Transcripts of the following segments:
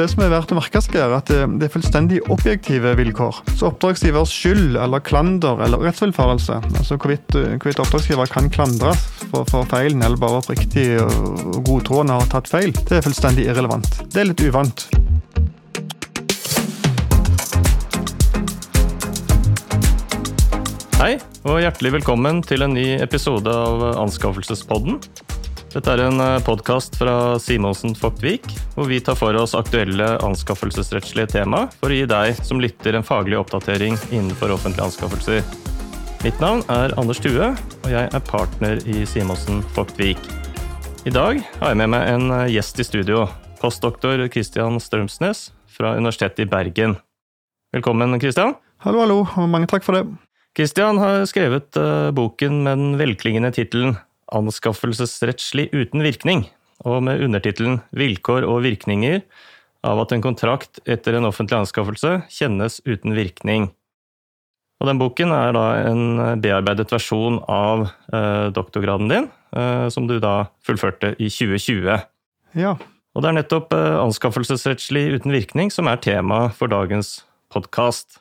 Det som er verdt å merke seg, er at det er fullstendig objektive vilkår. Så oppdragsgivers skyld eller klander eller rettsvillfarelse, altså hvorvidt, hvorvidt oppdragsgiver kan klandres for, for feilen eller bare oppriktig og godtroende har tatt feil, det er fullstendig irrelevant. Det er litt uvant. Hei, og hjertelig velkommen til en ny episode av Anskaffelsespodden. Dette er en eh, podkast fra Simonsen Fogtvik, hvor vi tar for oss aktuelle anskaffelsesrettslige tema for å gi deg som lytter en faglig oppdatering innenfor offentlige anskaffelser. Mitt navn er Anders Thue, og jeg er partner i Simonsen Fogtvik. I dag har jeg med meg en eh, gjest i studio, postdoktor Christian Strømsnes fra Universitetet i Bergen. Velkommen, Christian. Hallo, hallo, og mange takk for det. Christian har skrevet uh, boken med den velklingende tittelen Anskaffelsesrettslig uten virkning, og med undertittelen Vilkår og virkninger av at en kontrakt etter en offentlig anskaffelse kjennes uten virkning. Og den boken er da en bearbeidet versjon av uh, doktorgraden din, uh, som du da fullførte i 2020. Ja. Og det er nettopp anskaffelsesrettslig uten virkning som er tema for dagens podkast.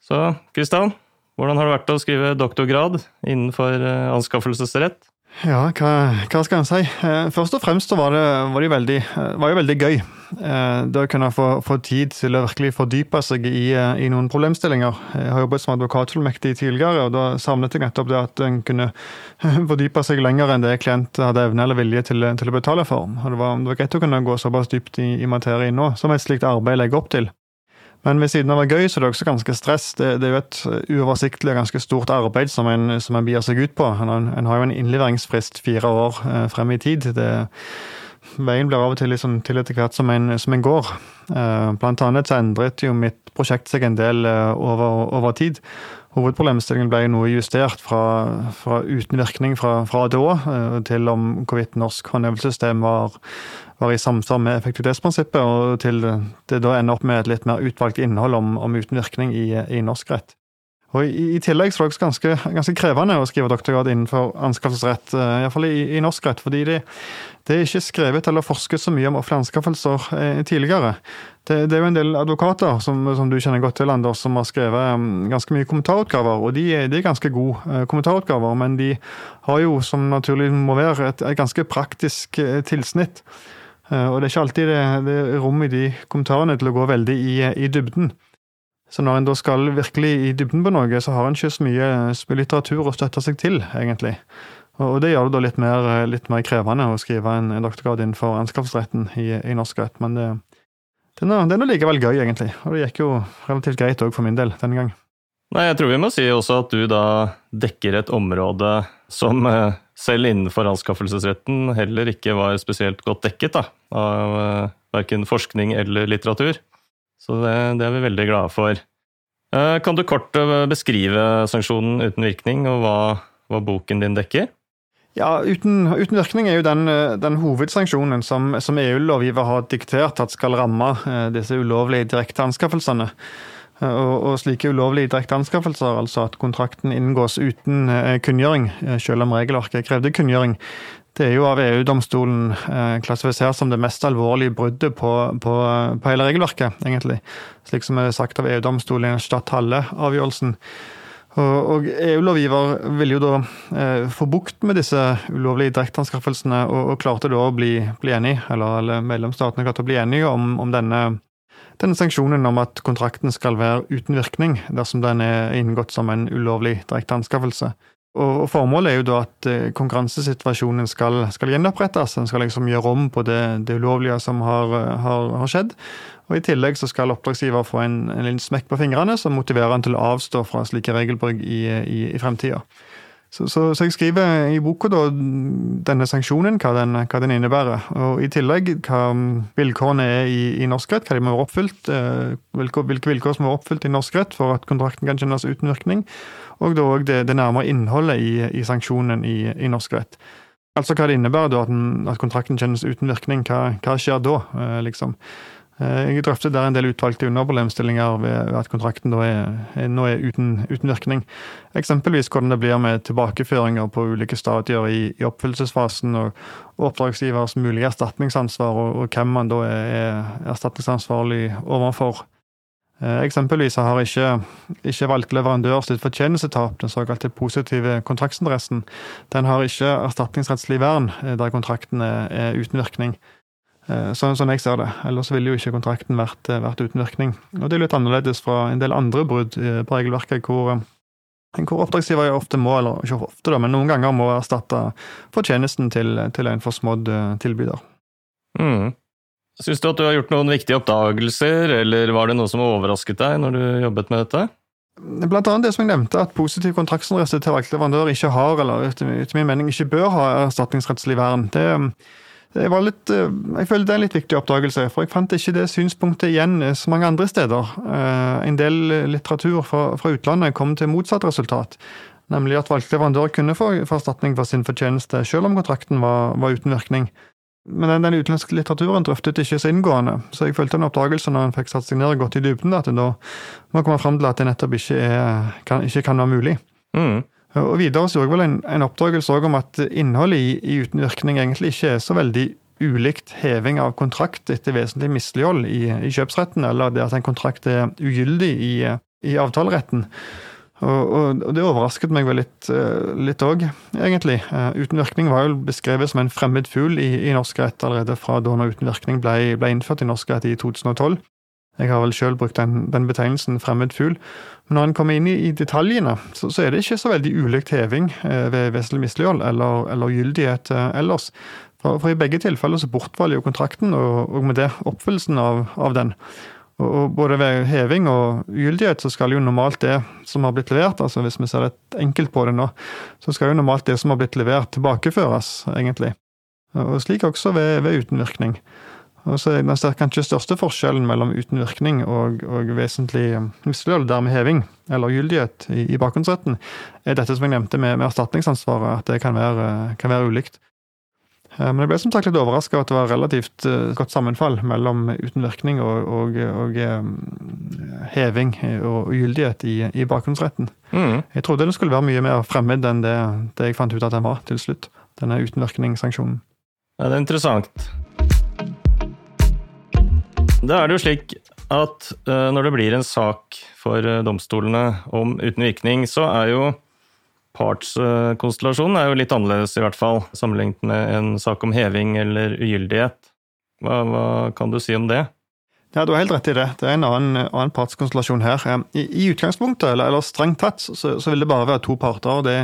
Så Kristian, hvordan har det vært å skrive doktorgrad innenfor eh, anskaffelsesrett? Ja, hva, hva skal en si? Eh, først og fremst var det, var det veldig, eh, var jo veldig gøy. Det å kunne få, få, tid til å virkelig fordype seg i, i, noen problemstillinger. Jeg har jobbet som advokatfullmektig tidligere, og da savnet jeg nettopp det at en kunne fordype seg lenger enn det klient hadde evne eller vilje til, til å betale for. Og det var, det var greit å kunne gå såpass dypt i, i materien nå, som et slikt arbeid legger opp til. Men ved siden av å være gøy, så er det også ganske stress. Det, det er jo et uoversiktlig og ganske stort arbeid som en, som en bier seg ut på. En, en, har jo en innleveringsfrist fire år eh, frem i tid. Det, veien blir av og til liksom, til etter hvert som en, som en går. Eh, blant annet så endret jo mitt prosjekt seg en del eh, over, over tid. Hovedproblemstillingen ble noe justert fra, fra uten virkning fra, fra da eh, til om hvorvidt norsk håndhevelsessystem var var i samsvar med effektivitetsprinsippet, og til det da ender opp med et litt mer utvalgt innhold om, om uten virkning i, i, norsk rett. Og I, i tillegg så er det ganske, ganske, krevende å skrive doktorgrad innenfor anskaffelsesrett, eh, iallfall i, i norsk rett, fordi det, det, er ikke skrevet eller forsket så mye om offentlige anskaffelser eh, tidligere. Det, det, er jo en del advokater som, som, du kjenner godt til, Anders, som har skrevet um, ganske mye kommentarutgaver, og de, de er ganske gode eh, kommentarutgaver, men de har jo, som naturlig må være, et, et ganske praktisk eh, tilsnitt. Eh, og det er ikke alltid det, det er rom i de kommentarene til å gå veldig i, i, dybden. Så når en da skal virkelig i dybden på noe, så har en ikke så mye, mye litteratur å støtte seg til, egentlig. Og, det gjør det da litt mer, litt mer krevende å skrive en, en doktorgrad innenfor anskaffelsesretten i, i, norsk rett, men det, det er noe likevel gøy, egentlig. Og det gikk jo relativt greit òg for min del denne gang. Nei, jeg tror vi må si også at du da dekker et område som eh, selv innenfor anskaffelsesretten heller ikke var spesielt godt dekket da, av verken forskning eller litteratur. Så det, det, er vi veldig glade for. Uh, kan du kort uh, beskrive sanksjonen uten virkning, og hva, hva boken din dekker? Ja, uten, uten, virkning er jo den, den hovedsanksjonen som, som EU-lovgiver har diktert at skal ramme disse ulovlige direkte anskaffelsene. Eh, og, og slike ulovlige direkte anskaffelser, altså at kontrakten inngås uten eh, kunngjøring, eh, selv om regelverket krevde kunngjøring, det er jo av EU-domstolen klassifisert som det mest alvorlige bruddet på, på, på, hele regelverket, egentlig. Slik som er sagt av EU-domstolen i Stadhalle-avgjørelsen. Og, EU-lovgiver ville jo da eh, få bukt med disse ulovlige direkteanskaffelsene, og, og klarte da å bli, bli enig, eller, eller medlemsstatene klarte å bli enige om, om denne denne sanksjonen om at kontrakten skal være uten virkning dersom den er inngått som en ulovlig direkte anskaffelse. Og Formålet er jo da at eh, konkurransesituasjonen skal, skal gjenopprettes. En skal liksom gjøre om på det, det ulovlige som har, har, har, skjedd. Og I tillegg så skal oppdragsgiver få en, en liten smekk på fingrene som motiverer han til å avstå fra slike regelbrudd i, i, i fremtida. Så, så, så, jeg skriver i boka da, denne sanksjonen, hva den, hva den, innebærer. Og i tillegg hva vilkårene er i, i norsk rett, hva de må være oppfylt. Eh, hvilke, hvilke, vilkår som må være oppfylt i norsk rett for at kontrakten kan kjennes uten virkning. Og da òg det, det, nærmere innholdet i, i sanksjonen i, i, norsk rett. Altså hva det innebærer da at, den, at kontrakten kjennes uten virkning. Hva, hva skjer da, eh, liksom? Eh, jeg drøftet der en del utvalgte underproblemstillinger ved at kontrakten er, nå er uten, uten, virkning. Eksempelvis hvordan det blir med tilbakeføringer på ulike stadier i, i oppfyllelsesfasen, og, og, oppdragsgivers mulige erstatningsansvar, og, og, hvem man da er erstatningsansvarlig overfor. Eh, eksempelvis har ikke, ikke valgt leverandør sitt fortjenestetap, den såkalte positive kontraktsinteressen. Den har ikke erstatningsrettslig vern eh, der kontrakten er, uten virkning. Eh, sånn, sånn jeg ser det. Ellers ville jo ikke kontrakten vært, vært uten virkning. Og det er litt annerledes fra en del andre brudd på regelverket, hvor, hvor oppdragsgiver ofte må, eller ikke ofte, da, men noen ganger må erstatte fortjenesten til, til en forsmådd tilbyder. Mm. Syns du at du har gjort noen viktige oppdagelser, eller var det noe som overrasket deg når du jobbet med dette? Blant annet det som jeg nevnte, at positiv kontraktsinteresse til valgt leverandør ikke har, eller etter min mening ikke bør ha erstatningsrettslig vern. Det jeg, litt, eh, jeg føler det er en litt viktig oppdagelse, for jeg fant ikke det synspunktet igjen så mange andre steder. Eh, en del litteratur fra, fra utlandet kom til motsatt resultat. Nemlig at valgt leverandør kunne få erstatning for sin fortjeneste, selv om kontrakten var, var uten virkning. Men den, den, utenlandske litteraturen drøftet ikke så inngående, så jeg følte en oppdagelse når en fikk satt seg ned og gått i dybden, at en da må komme fram til at det nettopp ikke, er, kan, ikke kan være mulig. Mm. Og Videre så gjorde jeg vel en, en oppdagelse om at innholdet i, i uten virkning egentlig ikke er så veldig ulikt heving av kontrakt etter vesentlig mislighold i, i, kjøpsretten, eller det at en kontrakt er ugyldig i, i avtaleretten. Og, og, det overrasket meg vel litt òg, egentlig. Uh, uten virkning var jo beskrevet som en fremmed fugl i, i norsk rett allerede fra da når uten virkning ble, ble innført i norsk rett i 2012. Jeg har vel sjøl brukt den, den, betegnelsen fremmed fugl. Men når en kommer inn i, i detaljene, så, så, er det ikke så veldig ulikt heving eh, ved vesentlig mislighold eller, eller gyldighet eh, ellers. For, for, i begge tilfeller så bortfaller jo kontrakten, og, og, med det oppfyllelsen av, av den. Og, både ved heving og gyldighet så skal jo normalt det som har blitt levert, altså hvis vi ser litt enkelt på det nå, så skal jo normalt det som har blitt levert, tilbakeføres, egentlig. Og slik også ved, ved utenvirkning. Og så er Den kanskje største forskjellen mellom utenvirkning og, og vesentlig mislighold, dermed heving, eller gyldighet, i, i bakgrunnsretten, er dette som jeg nevnte med, med erstatningsansvaret, at det kan være, kan være, ulikt. Eh, men jeg ble som sagt litt overraska over at det var relativt uh, godt sammenfall mellom uten virkning og, og, og um, heving og, gyldighet i, i bakgrunnsretten. Mm. Jeg trodde det skulle være mye mer fremmed enn det, det jeg fant ut at den var til slutt. Denne uten virkning-sanksjonen. Ja, det er interessant. Da er det jo slik at når det blir en sak for domstolene om uten virkning, så er jo partskonstellasjonen jo litt annerledes, i hvert fall, sammenlignet med en sak om heving eller ugyldighet. Hva, hva, kan du si om det? Ja, Du har helt rett i det. Det er en annen, annen partskonstellasjon her. I, I, utgangspunktet, eller, eller strengt tatt, så, så, vil det bare være to parter. Det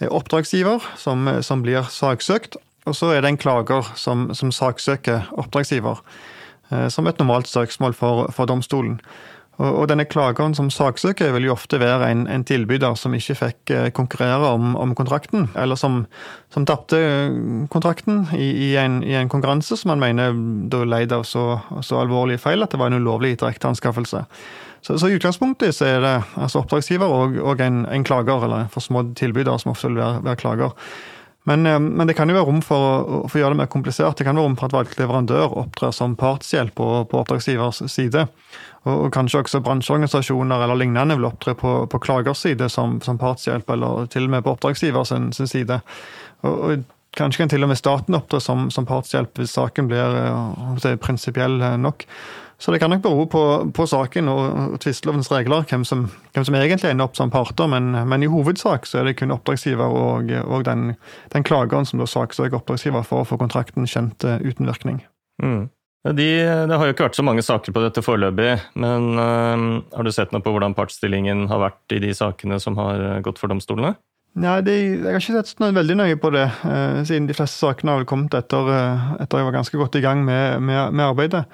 er oppdragsgiver som, som blir saksøkt, og så er det en klager som, som saksøker oppdragsgiver. Eh, som et normalt søksmål for, for domstolen. Og, denne klageren som saksøker vil jo ofte være en, en tilbyder som ikke fikk eh, konkurrere om, om kontrakten, eller som, som tapte eh, kontrakten i, i, en, i, en, konkurranse som man mener da leid av så, så alvorlige feil at det var en ulovlig direkteanskaffelse. Så, så, i utgangspunktet så er det altså oppdragsgiver og, og en, en, klager, eller for forsmådd tilbyder, som ofte vil være, være klager. Men, eh, men, det kan jo være rom for å, for å, gjøre det mer komplisert. Det kan være rom for at valgt leverandør opptrer som partshjelp på, på oppdragsgivers side. Og, og, kanskje også bransjeorganisasjoner eller lignende vil opptre på, på klagers side som, som, partshjelp, eller til og med på oppdragsgivers side. Og, og, Kanskje kan til og med staten opptre som, som partshjelp hvis saken blir uh, prinsipiell nok. Så det kan nok bero på, på saken og, tvistelovens regler hvem som, hvem som, egentlig ender opp som parter, men, men, i hovedsak så er det kun oppdragsgiver og, og den, den, klageren som da saksøker oppdragsgiver for å få kontrakten kjent uh, uten virkning. Mm. De, det har jo ikke vært så mange saker på dette foreløpig, men øh, har du sett noe på hvordan partsstillingen har vært i de sakene som har eh, gått for domstolene? Nei, de, Jeg har ikke sett noe veldig nøye på det, eh, siden de fleste sakene har kommet etter, etter jeg var ganske godt i gang med, med, med arbeidet.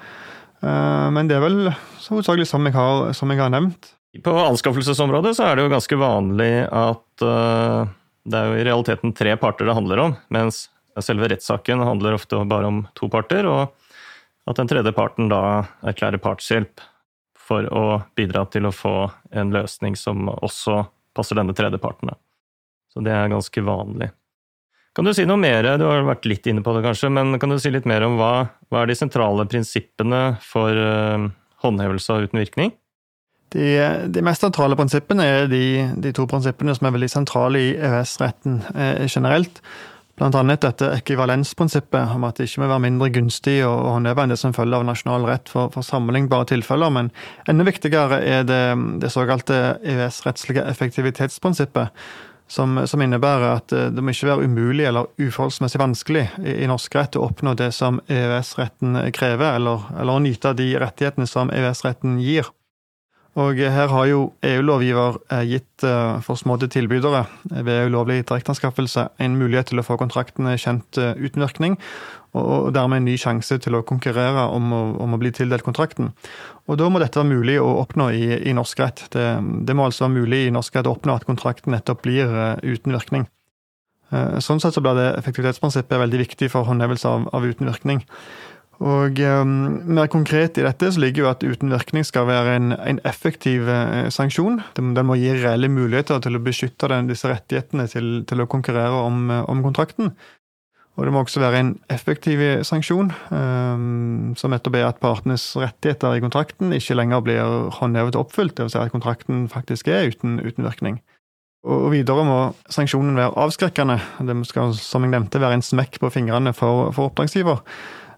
Eh, men det er vel hovedsakelig som som jeg har nevnt. På anskaffelsesområdet så er det jo ganske vanlig at eh, det er jo i realiteten tre parter det handler om, mens selve rettssaken handler ofte bare om to parter, og at den tredje parten da erklærer partshjelp for å bidra til å få en løsning som også passer denne tredje parten. Så det er ganske vanlig. Kan du si noe mer, du har vært litt inne på det kanskje, men kan du si litt mer om hva, Hva er de sentrale prinsippene for uh, håndhevelse uten virkning? De, de, mest sentrale prinsippene er de, de, to prinsippene som er veldig sentrale i EØS-retten eh, generelt. Blant annet dette ekvivalensprinsippet om at det ikke må være mindre gunstig å håndheve enn det som følger av nasjonal rett for, for sammenlignbare tilfeller, men enda viktigere er det, det såkalte EØS-rettslige effektivitetsprinsippet, som, som, innebærer at eh, det må ikke være umulig eller uforholdsmessig vanskelig i, i norsk rett å oppnå det som EØS-retten krever, eller, eller å nyte de rettighetene som EØS-retten gir. Og her har jo EU-lovgiver eh, gitt eh, forsmådde tilbydere ved ulovlig direkteanskaffelse en mulighet til å få kontraktene kjent uten virkning, og dermed en ny sjanse til å konkurrere om å, om å bli tildelt kontrakten. Og Da må dette være mulig å oppnå i, i norsk rett. Det, det, må altså være mulig i norsk rett å oppnå at kontrakten nettopp blir uten virkning. Sånn sett så blir det effektivitetsprinsippet veldig viktig for håndhevelse av, av uten virkning. Og um, Mer konkret i dette så ligger jo at uten virkning skal være en, en effektiv eh, sanksjon. Den, den, må gi reelle muligheter til å beskytte den, disse rettighetene til, til å konkurrere om, om kontrakten. Og det må også være en effektiv sanksjon, um, som nettopp er at partenes rettigheter i kontrakten ikke lenger blir håndhevet og oppfylt, dvs. Si at kontrakten faktisk er uten, uten virkning. Og videre må sanksjonen være avskrekkende. Det skal, som jeg nevnte, være en smekk på fingrene for, for oppdragsgiver.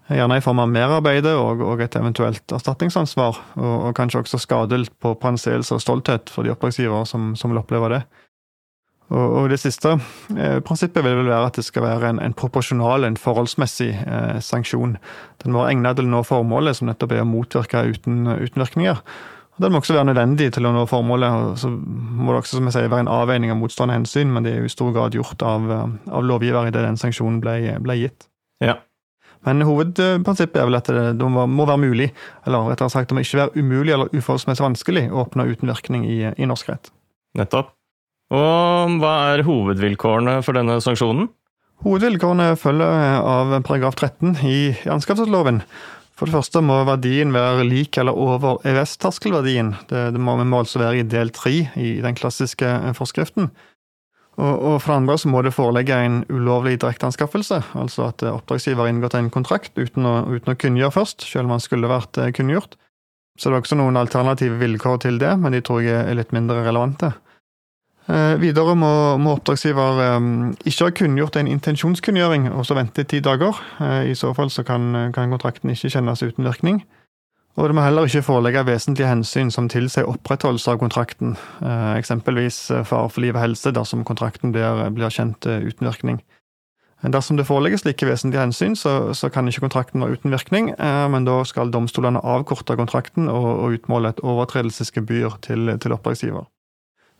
Gjerne i form av merarbeide og, og, et eventuelt erstatningsansvar, og, og kanskje også skade på, på og stolthet for de oppdragsgivere som, som vil oppleve det. Og, det siste eh, prinsippet vil vel være at det skal være en, en proporsjonal, en forholdsmessig eh, sanksjon. Den må være egnet til å nå formålet, som nettopp er å motvirke uten, uten virkninger. Og Den må også være nødvendig til å nå formålet. og Så må det også som jeg sier, være en avveining av motstående hensyn, men det er jo i stor grad gjort av, av lovgiver idet den sanksjonen ble, ble gitt. Ja. Men hovedprinsippet er vel at det, må være mulig, eller rettere sagt det må ikke være umulig eller uforholdsmessig vanskelig å oppnå uten virkning i, i norsk rett. Nettopp. Og hva er hovedvilkårene for denne sanksjonen? Hovedvilkårene følger av paragraf 13 i anskaffelsesloven. For det første må verdien være lik eller over EØS-terskelverdien. Det, det, må, må altså være i del tre i den klassiske forskriften. Og, og, for andre så må det forelegge en ulovlig direkteanskaffelse, altså at oppdragsgiver har inngått en kontrakt uten å, uten å kunngjøre først, selv om han skulle vært eh, kunngjort. Så det er også noen alternative vilkår til det, men de tror jeg er litt mindre relevante. Eh, videre må, må oppdragsgiver eh, ikke ha kunngjort en intensjonskunngjøring og så vente ti dager. Eh, I så fall så kan, kan, kontrakten ikke kjennes uten virkning. Og det må heller ikke forelegge vesentlige hensyn som tilsier opprettholdelse av kontrakten, eksempelvis fare for liv og helse dersom kontrakten blir, blir kjent uten virkning. Dersom det foreligger slike vesentlige hensyn, så, så, kan ikke kontrakten være uten virkning, men da skal domstolene avkorte kontrakten og, og utmåle et overtredelsesgebyr til, til oppdragsgiver.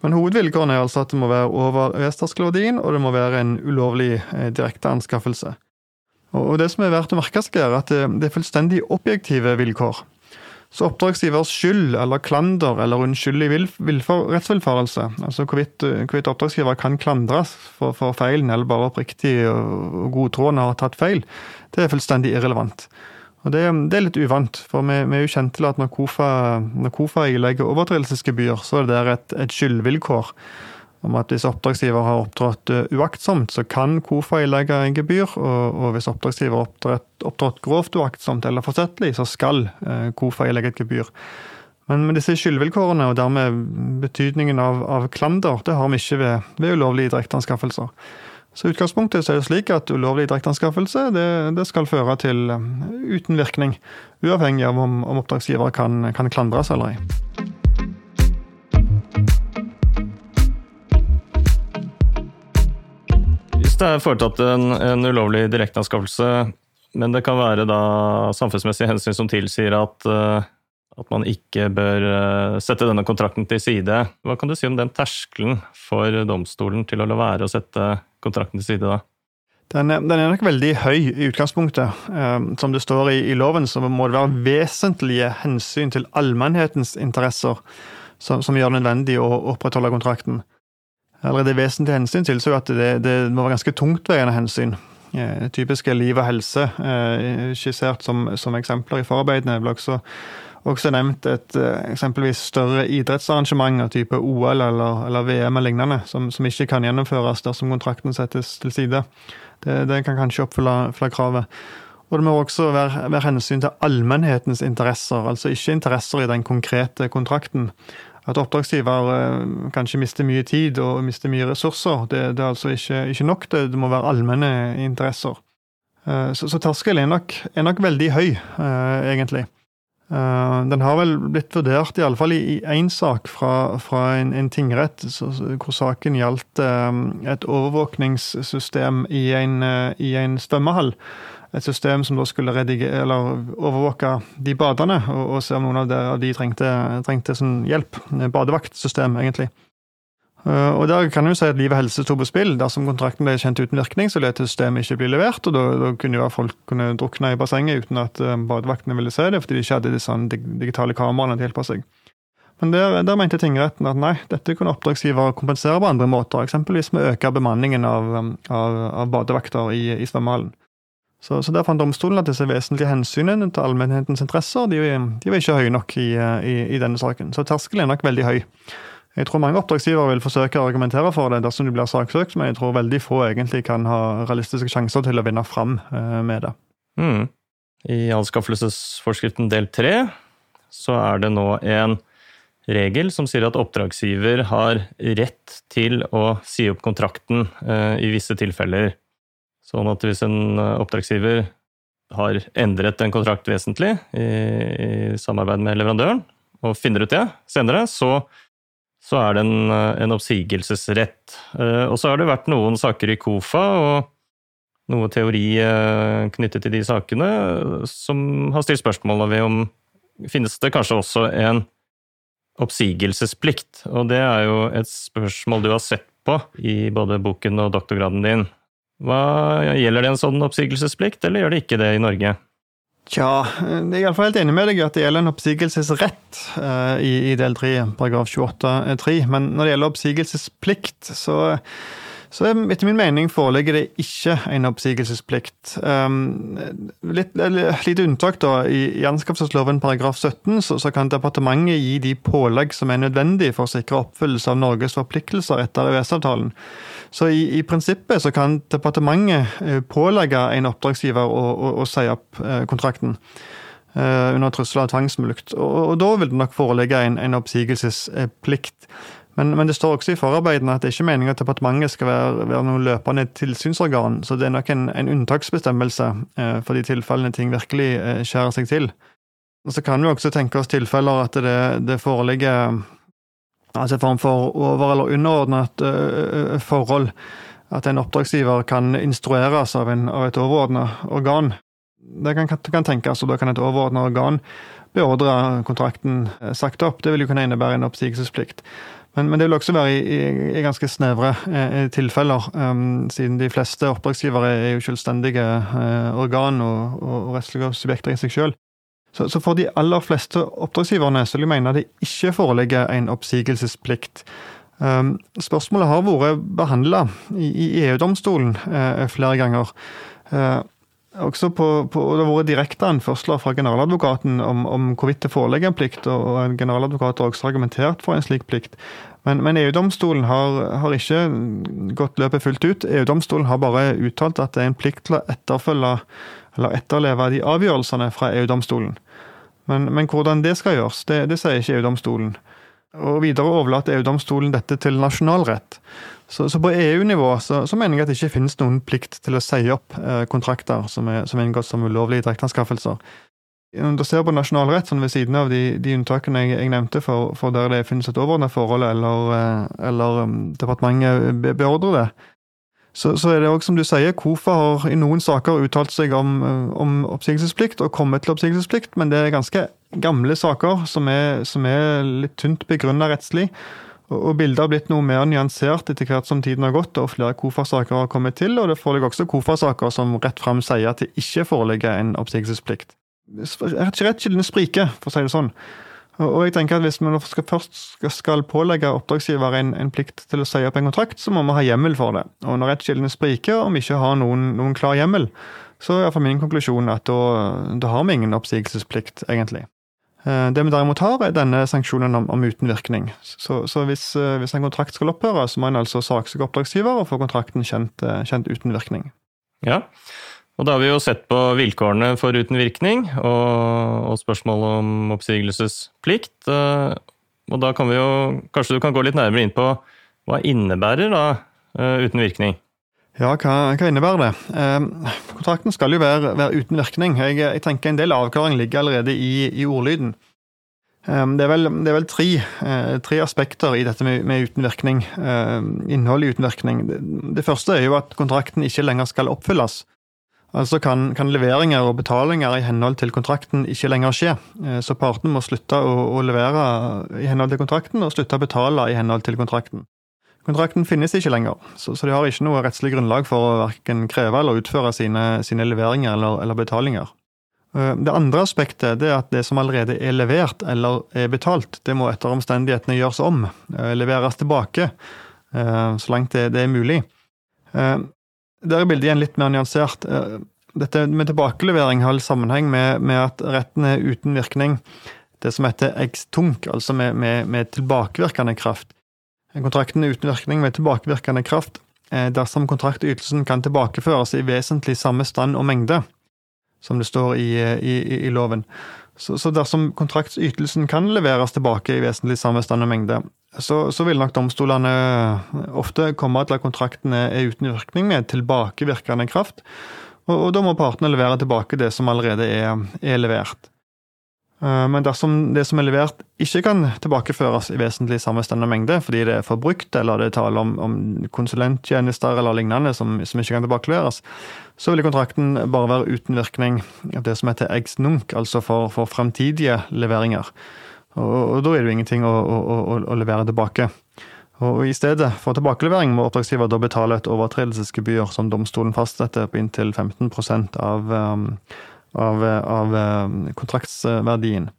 Men hovedvilkårene er altså at det må være over EØS-terskelverdien, og det må være en ulovlig eh, direkte anskaffelse. Og Det som er verdt å merke seg, er at det er fullstendig objektive vilkår. Så oppdragsgivers skyld eller klander eller unnskyldig rettsvillfarelse, altså hvorvidt, hvorvidt, oppdragsgiver kan klandres for, for feilen eller bare oppriktig og godtroende har tatt feil, det er fullstendig irrelevant. Og det, det, er litt uvant, for vi, vi, er jo kjent til at når KOFA, når KOFA ilegger overtredelsesgebyr, så er det der et, et skyldvilkår om at hvis oppdragsgiver har opptrådt uh, uaktsomt, så kan KOFA ilegge en gebyr, og, og hvis oppdragsgiver har opptrådt grovt uaktsomt eller forsettlig, så skal uh, KOFA ilegge et gebyr. Men med disse skyldvilkårene, og dermed betydningen av, av klander, det har vi ikke ved, ved ulovlige direkteanskaffelser. Så utgangspunktet er det slik at ulovlig direkteanskaffelse det, det, skal føre til um, uten virkning, uavhengig av om, om oppdragsgiver kan, kan klandres eller ei. Hvis det er foretatt en, en ulovlig direkteanskaffelse, men det kan være da samfunnsmessige hensyn som tilsier at, uh, at man ikke bør uh, sette denne kontrakten til side, hva kan du si om den terskelen for domstolen til å la være å sette kontrakten til side da? Den er, den er, nok veldig høy i utgangspunktet. Um, som det står i, i, loven, så må det være vesentlige hensyn til allmennhetens interesser som, som gjør det nødvendig å opprettholde kontrakten. Allerede vesentlige hensyn tilsier at det, det, må være ganske tungtveiende hensyn. Typisk typiske liv og helse, eh, skissert som, som, eksempler i forarbeidene, ble også også nevnt et eh, eksempelvis større idrettsarrangement av type OL eller, eller VM eller lignende, som, som, ikke kan gjennomføres dersom kontrakten settes til side. Det, det kan kanskje oppfylle kravet. Og det må også være, være hensyn til allmennhetens interesser, altså ikke interesser i den konkrete kontrakten. At oppdragsgiver eh, kanskje mister mye tid og mister mye ressurser, det, det er altså ikke, ikke nok. Det, det, må være allmenne interesser. Eh, så, så terskelen er er nok veldig høy, eh, egentlig. Den har vel blitt vurdert, iallfall i én sak fra, fra en, en, tingrett, hvor saken gjaldt et overvåkningssystem i en, i en svømmehall et system som da skulle overvåke de badende, og, og, se om noen av de, av de trengte, trengte sånn hjelp. Badevaktsystem, egentlig. Uh, og Der kan jo si at liv og helse sto på spill. Dersom kontrakten ble kjent uten virkning, så ville systemet ikke bli levert, og da, da kunne jo folk kunne drukne i bassenget uten at uh, badevaktene ville se det, fordi de ikke hadde disse digitale kameraene til å hjelpe seg. Men der, der, mente tingretten at nei, dette kunne oppdragsgiver kompensere på andre måter, eksempelvis med å øke bemanningen av, av, av badevakter i, i svømmehallen. Så, så, Der fant domstolen at disse vesentlige hensynene til allmennhetens interesser de, de var ikke høye nok i, i, i, denne saken. Så terskelen er nok veldig høy. Jeg tror mange oppdragsgivere vil forsøke å argumentere for det dersom de blir saksøkt, men jeg tror veldig få egentlig kan ha realistiske sjanser til å vinne fram eh, med det. Mm. I anskaffelsesforskriften del tre så er det nå en regel som sier at oppdragsgiver har rett til å si opp kontrakten eh, i visse tilfeller. Sånn at hvis en eh, oppdragsgiver har endret en kontrakt vesentlig i, i samarbeid med leverandøren, og finner ut det senere, så, så er det en, eh, en, oppsigelsesrett. Eh, og så har det vært noen saker i KOFA og noe teori knyttet til de sakene som har stilt spørsmål ved om finnes det kanskje også en oppsigelsesplikt. Og det er jo et spørsmål du har sett på i både boken og doktorgraden din. Hva, gjelder det en sånn oppsigelsesplikt, eller gjør det ikke det i Norge? Tja, jeg er iallfall helt enig med deg at det gjelder en oppsigelsesrett uh, i, i, del 3, paragraf 28-3. Men når det gjelder oppsigelsesplikt, så så etter min mening foreligger det ikke en oppsigelsesplikt. Um, litt, litt unntak, da. I, i anskaffelsesloven paragraf 17 så, så, kan departementet gi de pålegg som er nødvendig for å sikre oppfyllelse av Norges forpliktelser etter EØS-avtalen. Så i, i, prinsippet så kan departementet eh, pålegge en oppdragsgiver å, å, å si opp eh, kontrakten. Uh, under trussel av tvangsmulkt. Og, og, da vil det nok foreligge en, en oppsigelsesplikt. Men, men, det står også i forarbeidene at det er ikke meningen at departementet skal være, være noe løpende tilsynsorgan, så det er nok en, en unntaksbestemmelse eh, for de tilfellene ting virkelig eh, skjærer seg til. Og Så kan vi også tenke oss tilfeller at det, det foreligger altså en form for over- eller underordnet uh, forhold. At en oppdragsgiver kan instrueres av, en, av et overordnet organ. Det kan, kan tenkes, og da kan et overordnet organ beordre kontrakten sagt opp. Det vil jo kunne innebære en oppsigelsesplikt. Men, men, det vil også være i, i, i ganske snevre eh, tilfeller, um, siden de fleste oppdragsgivere er jo selvstendige eh, organ og, og rettslige subjekter i seg selv. Så, så, for de aller fleste oppdragsgiverne så vil jeg mene det ikke foreligger en oppsigelsesplikt. Um, spørsmålet har vært behandla i, EU-domstolen eh, flere ganger. Uh, også på, på, det har vært direkte anførsler fra generaladvokaten om, om hvorvidt det foreligger en plikt, og en generaladvokat har også argumentert for en slik plikt. Men, men EU-domstolen har, har, ikke gått løpet fullt ut. EU-domstolen har bare uttalt at det er en plikt til å etterfølge eller etterleve de avgjørelsene fra EU-domstolen. Men, men, hvordan det skal gjøres, det, det sier ikke EU-domstolen. Og videre overlater EU-domstolen dette til nasjonalrett. Så, så på EU-nivå så, så, mener jeg at det ikke finnes noen plikt til å si opp eh, kontrakter som er, som er inngått som ulovlige direkteanskaffelser. Når du ser på nasjonalrett sånn ved siden av de, de unntakene jeg, jeg, nevnte for, for, der det finnes et overordnet forhold, eller, eh, eller um, departementet beordrer det, så, så, er det også som du sier, KOFA har i noen saker uttalt seg om, eh, om oppsigelsesplikt og kommet til oppsigelsesplikt, men det er ganske gamle saker som er, som er litt tynt begrunna rettslig. Og Bildet har blitt noe mer nyansert etter hvert som tiden har gått og flere KOFA-saker har kommet til, og det foreligger også KOFA-saker som rett fram sier at det ikke foreligger en oppsigelsesplikt. Rettskildene spriker, for å si det sånn. Og jeg tenker at Hvis vi først skal pålegge oppdragsgiver en, en, plikt til å si opp en kontrakt, så må vi ha hjemmel for det. Og Når rettskildene spriker, og vi ikke har noen, noen klar hjemmel, så er for min konklusjon at da, da har vi ingen oppsigelsesplikt, egentlig. Eh, det vi derimot har, er denne sanksjonen om, om uten virkning. Så, så hvis, eh, hvis, en kontrakt skal opphøre, så må en altså saksøke oppdragsgiver og få kontrakten kjent, eh, kjent, uten virkning. Ja, Og da har vi jo sett på vilkårene for uten virkning og, og spørsmål om oppsigelsesplikt. Eh, og da kan vi jo Kanskje du kan gå litt nærmere inn på hva innebærer da eh, uten virkning? Ja, hva, hva innebærer det? Eh, kontrakten skal jo være, være uten virkning. Jeg, jeg, tenker En del avklaring ligger allerede i, i ordlyden. Eh, det, er vel, det er vel, tre, eh, tre aspekter i dette med, med uten virkning. Eh, innholdet i uten virkning. Det, det, første er jo at kontrakten ikke lenger skal oppfylles. Altså kan, kan, leveringer og betalinger i henhold til kontrakten ikke lenger skje. Eh, så partene må slutte å, å, levere i henhold til kontrakten, og slutte å betale i henhold til kontrakten. Kontrakten finnes ikke lenger, så, så de har ikke noe rettslig grunnlag for å verken kreve eller utføre sine, sine leveringer eller, eller, betalinger. Eh, det andre aspektet er at det som allerede er levert eller er betalt, det må etter omstendighetene gjøres om, eh, leveres tilbake, så langt det, det er mulig. Der er bildet igjen litt mer nyansert. Eh, dette med tilbakelevering har sammenheng med, med, at retten er uten virkning. Det som heter ex-tunk, altså med, med, med, tilbakevirkende kraft. Kontrakten er uten virkning med tilbakevirkende kraft eh, dersom kontraktytelsen kan tilbakeføres i vesentlig samme stand og mengde, som det står i, i, i loven. Så, så dersom kontraktsytelsen kan leveres tilbake i vesentlig samme stand og mengde, så, så, vil nok domstolene ofte komme til at kontrakten er uten virkning med tilbakevirkende kraft. Og, og da må partene levere tilbake det som allerede er, er, levert. Eh, men dersom det som er levert ikke kan tilbakeføres i vesentlig samme stand mengde, fordi det er forbrukt, eller det er tale om, om konsulenttjenester eller lignende som, som, ikke kan tilbakeleveres, så vil kontrakten bare være uten virkning av det som heter ex nunc, altså for, for fremtidige leveringer. Og, og da er det jo ingenting å, å, å, å levere tilbake. Og I stedet for tilbakelevering må oppdragsgiver da betale et overtredelsesgebyr som domstolen fastsetter på inntil 15% av, um, av, av um, kontraktsverdien.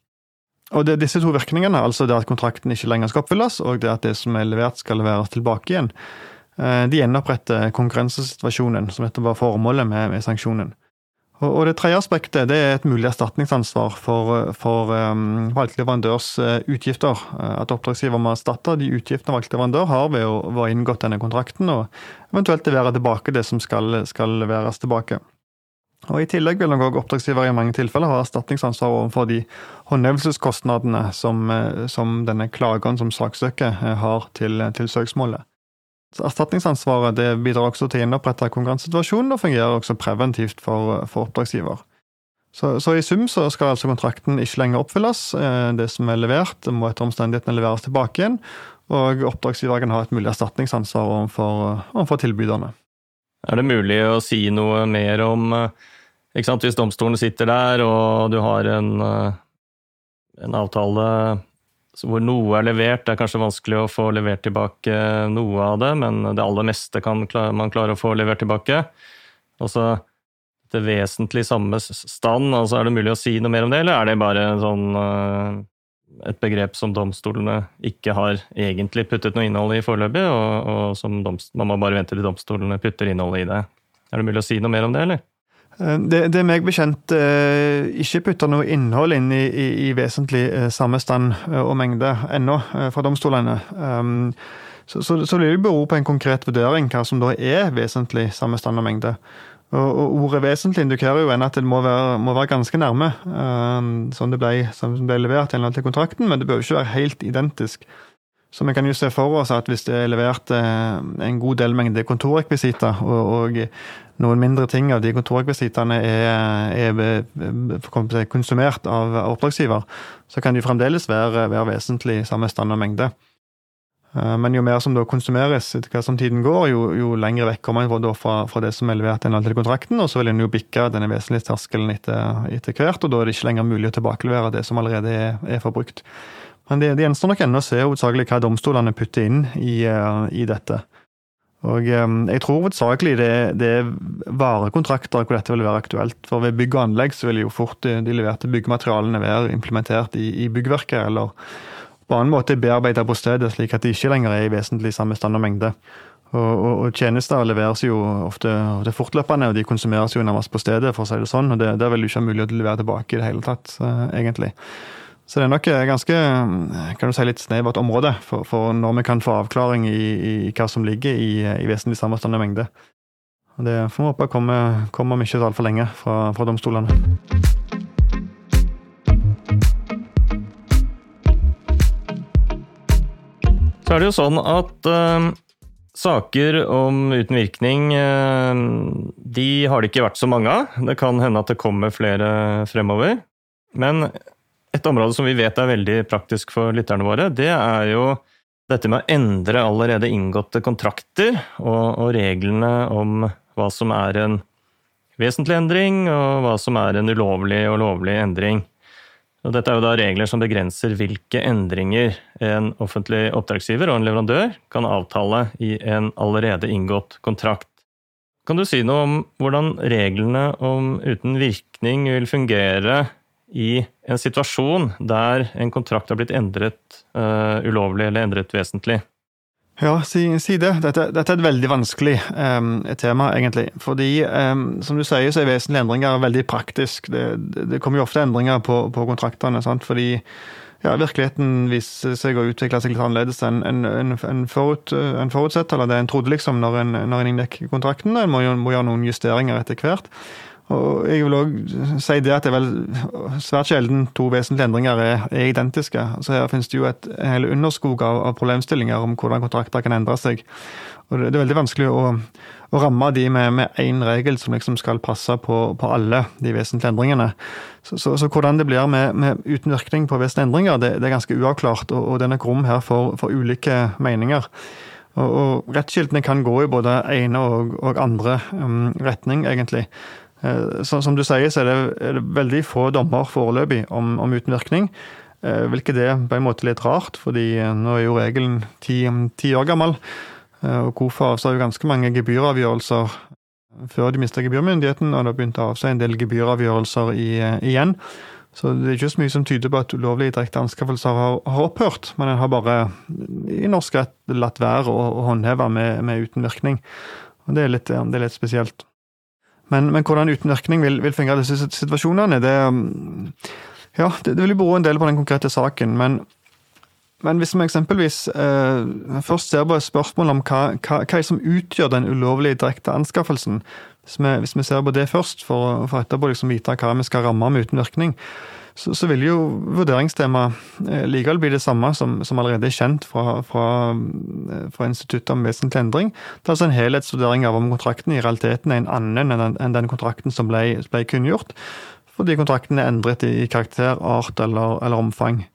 Og det er disse to virkningene, altså det at kontrakten ikke lenger skal oppfylles, og det at det som er levert skal leveres tilbake igjen, eh, de gjenoppretter konkurransesituasjonen, som dette var formålet med, med sanksjonen. Og Det tredje aspektet det er et mulig erstatningsansvar for, for um, valgt leverandørs uh, utgifter. Uh, at oppdragsgiver må erstatte de utgiftene valgt leverandør har ved å, å inngått denne kontrakten, og eventuelt levere tilbake det som skal, skal leveres tilbake. Og I tillegg vil nok oppdragsgiver i mange tilfeller ha erstatningsansvar overfor de håndhevelseskostnadene som, uh, som denne klageren som saksøker har til, til søksmålet. Erstatningsansvaret bidrar også til å gjenopprette konkurransesituasjonen og fungerer også preventivt for, for oppdragsgiver. Så, så, i sum så skal altså kontrakten ikke lenger oppfylles. Eh, det som er levert, må etter omstendighetene leveres tilbake igjen. Og oppdragsgiver kan ha et mulig erstatningsansvar overfor, overfor tilbyderne. Er det mulig å si noe mer om eh, Hvis domstolen sitter der og du har en, eh, en avtale hvor noe er levert. Det er kanskje vanskelig å få levert tilbake noe av det, men det aller meste kan man klare å få levert tilbake. Og så det vesentlig samme stand, altså er det mulig å si noe mer om det, eller er det bare sånn, eh, et begrep som domstolene ikke har egentlig puttet noe innhold i foreløpig, og, og som man må bare vente til domstolene putter innholdet i det? Er det mulig å si noe mer om det, eller? Eh, det, det er meg bekjent eh, ikke putter noe innhold inn i, i, i vesentlig eh, samme stand og mengde ennå fra domstolene. Um, så, så, så det bero på en konkret vurdering hva som da er vesentlig samme stand og mengde. Og, og ordet vesentlig indikerer jo at det må være, må være ganske nærme sånn det ble, som ble levert til kontrakten, men det bør jo ikke være helt identisk. Så vi kan jo se for oss at hvis det er levert en god del mengde kontorrekvisitter, og, og noen mindre ting av de kontorrekvisittene er, er konsumert av oppdragsgiver, så kan de fremdeles være, være vesentlig samme stand og mengde. Eh, men jo mer som da konsumeres etter hva som tiden går, jo, jo lenger vekk kommer man fra, fra, det som er levert i til kontrakten, og så vil en jo bikke denne vesentlige terskelen etter, etter, hvert, og da er det ikke lenger mulig å tilbakelevere det som allerede er, er forbrukt. Men det, det gjenstår nok ennå å se hovedsakelig hva domstolene putter inn i, eh, i dette. Og Jeg tror hovedsakelig det, det, er varekontrakter hvor dette vil være aktuelt. For ved bygg og anlegg så vil jo fort de, de leverte byggematerialene være implementert i, i byggverket, eller på annen måte bearbeidet på stedet, slik at de ikke lenger er i vesentlig samme stand og mengde. Og, og, og, tjenester leveres jo ofte, ofte, fortløpende, og de konsumeres jo nærmest på stedet, for å si det sånn. og det, Der vil du ikke ha mulighet til å levere tilbake i det hele tatt, uh, egentlig. Så det er nok ganske kan du si, litt snevert område for, for, når vi kan få avklaring i, i hva som ligger i, i vesentlig sammenstående mengde. Og Det får vi håpe kommer, kommer om ikke så altfor lenge fra, fra domstolene. Så er det jo sånn at uh, saker om uten virkning, uh, de har det ikke vært så mange av. Det kan hende at det kommer flere fremover. Men et område som vi vet er veldig praktisk for lytterne våre, det er jo dette med å endre allerede inngåtte kontrakter og, og reglene om hva som er en vesentlig endring, og hva som er en ulovlig og lovlig endring. Og dette er jo da regler som begrenser hvilke endringer en offentlig oppdragsgiver og en leverandør kan avtale i en allerede inngått kontrakt. Kan du si noe om hvordan reglene om uten virkning vil fungere i en situasjon der en kontrakt har blitt endret uh, ulovlig eller endret vesentlig? Ja, si, si det. Dette, dette, er et veldig vanskelig um, tema, egentlig. Fordi, um, som du sier, så er vesentlige endringer veldig praktisk. Det, det, det kommer jo ofte endringer på, på kontraktene. Sant? Fordi ja, virkeligheten viser seg å utvikle seg litt annerledes enn en, en, en, forut, en forutsett, eller det en trodde liksom når en, når en inngikk kontrakten. En må, må gjøre noen justeringer etter hvert. Og jeg vil òg si det at det er vel svært sjelden to vesentlige endringer er, er identiske. Så her finnes det jo et hel underskog av, av, problemstillinger om hvordan kontrakter kan endre seg. Og det, det er veldig vanskelig å, å ramme de med én regel som liksom skal passe på, på, alle de vesentlige endringene. Så, så, så hvordan det blir med, med uten virkning på vesentlige endringer, det, det, er ganske uavklart. Og, og det er nok rom her for, for ulike meninger. Og, og rettskiltene kan gå i både ene og, og andre um, retning, egentlig. Eh, så, som du sier, så er det, er det veldig få dommer foreløpig om, om uten virkning. Eh, hvilket er på en måte litt rart, fordi eh, nå er jo regelen ti, ti år gammel. Og KOFA avsa jo ganske mange gebyravgjørelser før de mista gebyrmyndigheten, og det har begynt å avse en del gebyravgjørelser i, igjen. Så det er ikke så mye som tyder på at ulovlige direkte anskaffelser har, har, opphørt, men en har bare i norsk rett latt være å, å håndheve med, med, uten virkning. Og det er litt, det er litt spesielt. Men, men hvordan utenvirkning vil, vil fungere i disse situasjonene, det um, Ja, det, det vil bero en del på den konkrete saken. Men, men hvis vi eksempelvis eh, først ser på spørsmålet om hva, hva, hva som utgjør den ulovlige direkte anskaffelsen, hvis vi, hvis vi, ser på det først, for, for etterpå liksom vite hva vi skal ramme med uten virkning, så, så vil jo vurderingstemaet eh, likevel bli det samme som, som allerede er kjent fra, fra, eh, fra Instituttet om vesentlig endring. Det er altså en helhetsvurdering av om kontrakten i realiteten er en annen enn, enn den kontrakten som ble, ble kunngjort, fordi kontrakten er endret i karakter, art eller, eller omfang.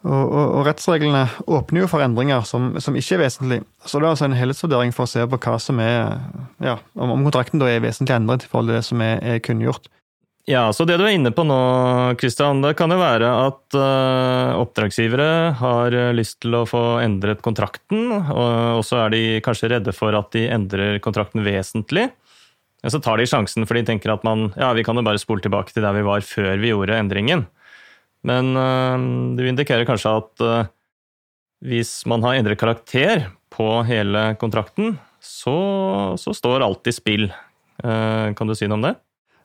Og, og, og, rettsreglene åpner jo for endringer som, som, ikke er vesentlige. Så det er altså en helhetsvurdering for å se på hva som er, ja, om, kontrakten da er vesentlig endret i forhold til det som er, er kunngjort. Ja, så det du er inne på nå, Kristian, det kan jo være at uh, oppdragsgivere har eh, lyst til å få endret kontrakten, og så er de kanskje redde for at de endrer kontrakten vesentlig. Og så tar de sjansen, for de tenker at man, ja, vi kan jo bare spole tilbake til der vi var før vi gjorde endringen. Men uh, du indikerer kanskje at hvis man har endret karakter på hele kontrakten, så, så står alt i spill. kan du si noe om det?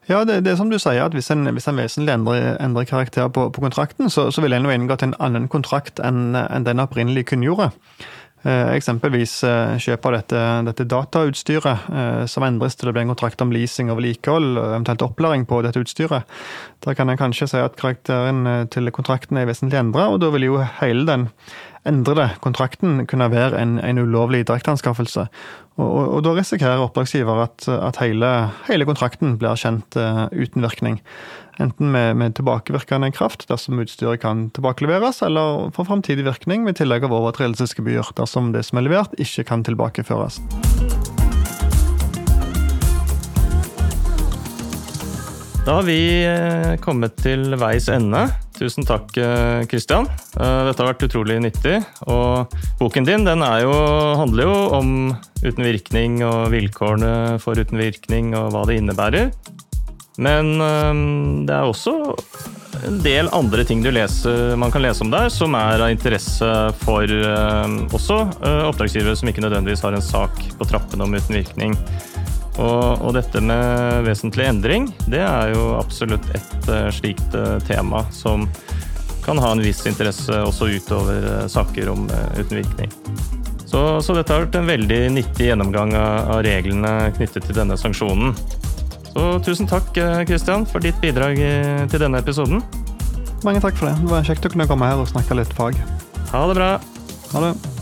Ja, det, det, er som du sier, at hvis en, hvis en vesentlig endrer, endrer karakter på, på, kontrakten, så, så vil en jo inngått en annen kontrakt enn, enn den opprinnelig kunngjorde. Eh, eksempelvis eh, kjøp av dette, dette datautstyret, eh, som endres til å bli en kontrakt om leasing og vedlikehold, eventuelt opplæring på dette utstyret. Da kan en kanskje si at karakteren eh, til kontrakten er vesentlig endra, og da vil jo hele den endrede kontrakten kunne være en, en ulovlig direkteanskaffelse. Og, og, og, da risikerer oppdragsgiver at, at hele, hele, kontrakten blir kjent uh, uten virkning. Enten med, med, tilbakevirkende kraft dersom utstyret kan tilbakeleveres, eller for framtidig virkning med tillegg av overtredelsesgebyr dersom det som er levert, ikke kan tilbakeføres. Da har vi eh, kommet til veis ende. Tusen takk, Kristian. Eh, dette har vært utrolig nyttig. Og boken din den jo, handler jo om uten virkning og vilkårene for uten virkning og hva det innebærer. Men eh, det er også en del andre ting leser, man kan lese om der, som er av interesse for også oppdragsgivere som ikke nødvendigvis har en sak på trappene om uten virkning. Og, og, dette med vesentlig endring, det er jo absolutt et uh, slikt uh, tema som kan ha en viss interesse også utover uh, saker om uten virkning. Så, så, dette har vært en veldig nyttig gjennomgang av, av reglene knyttet til denne sanksjonen. Så tusen takk, Kristian, for ditt bidrag til denne episoden. Mange takk for det. Det var kjekt å kunne komme her og snakke litt fag. Ha det bra. Ha det.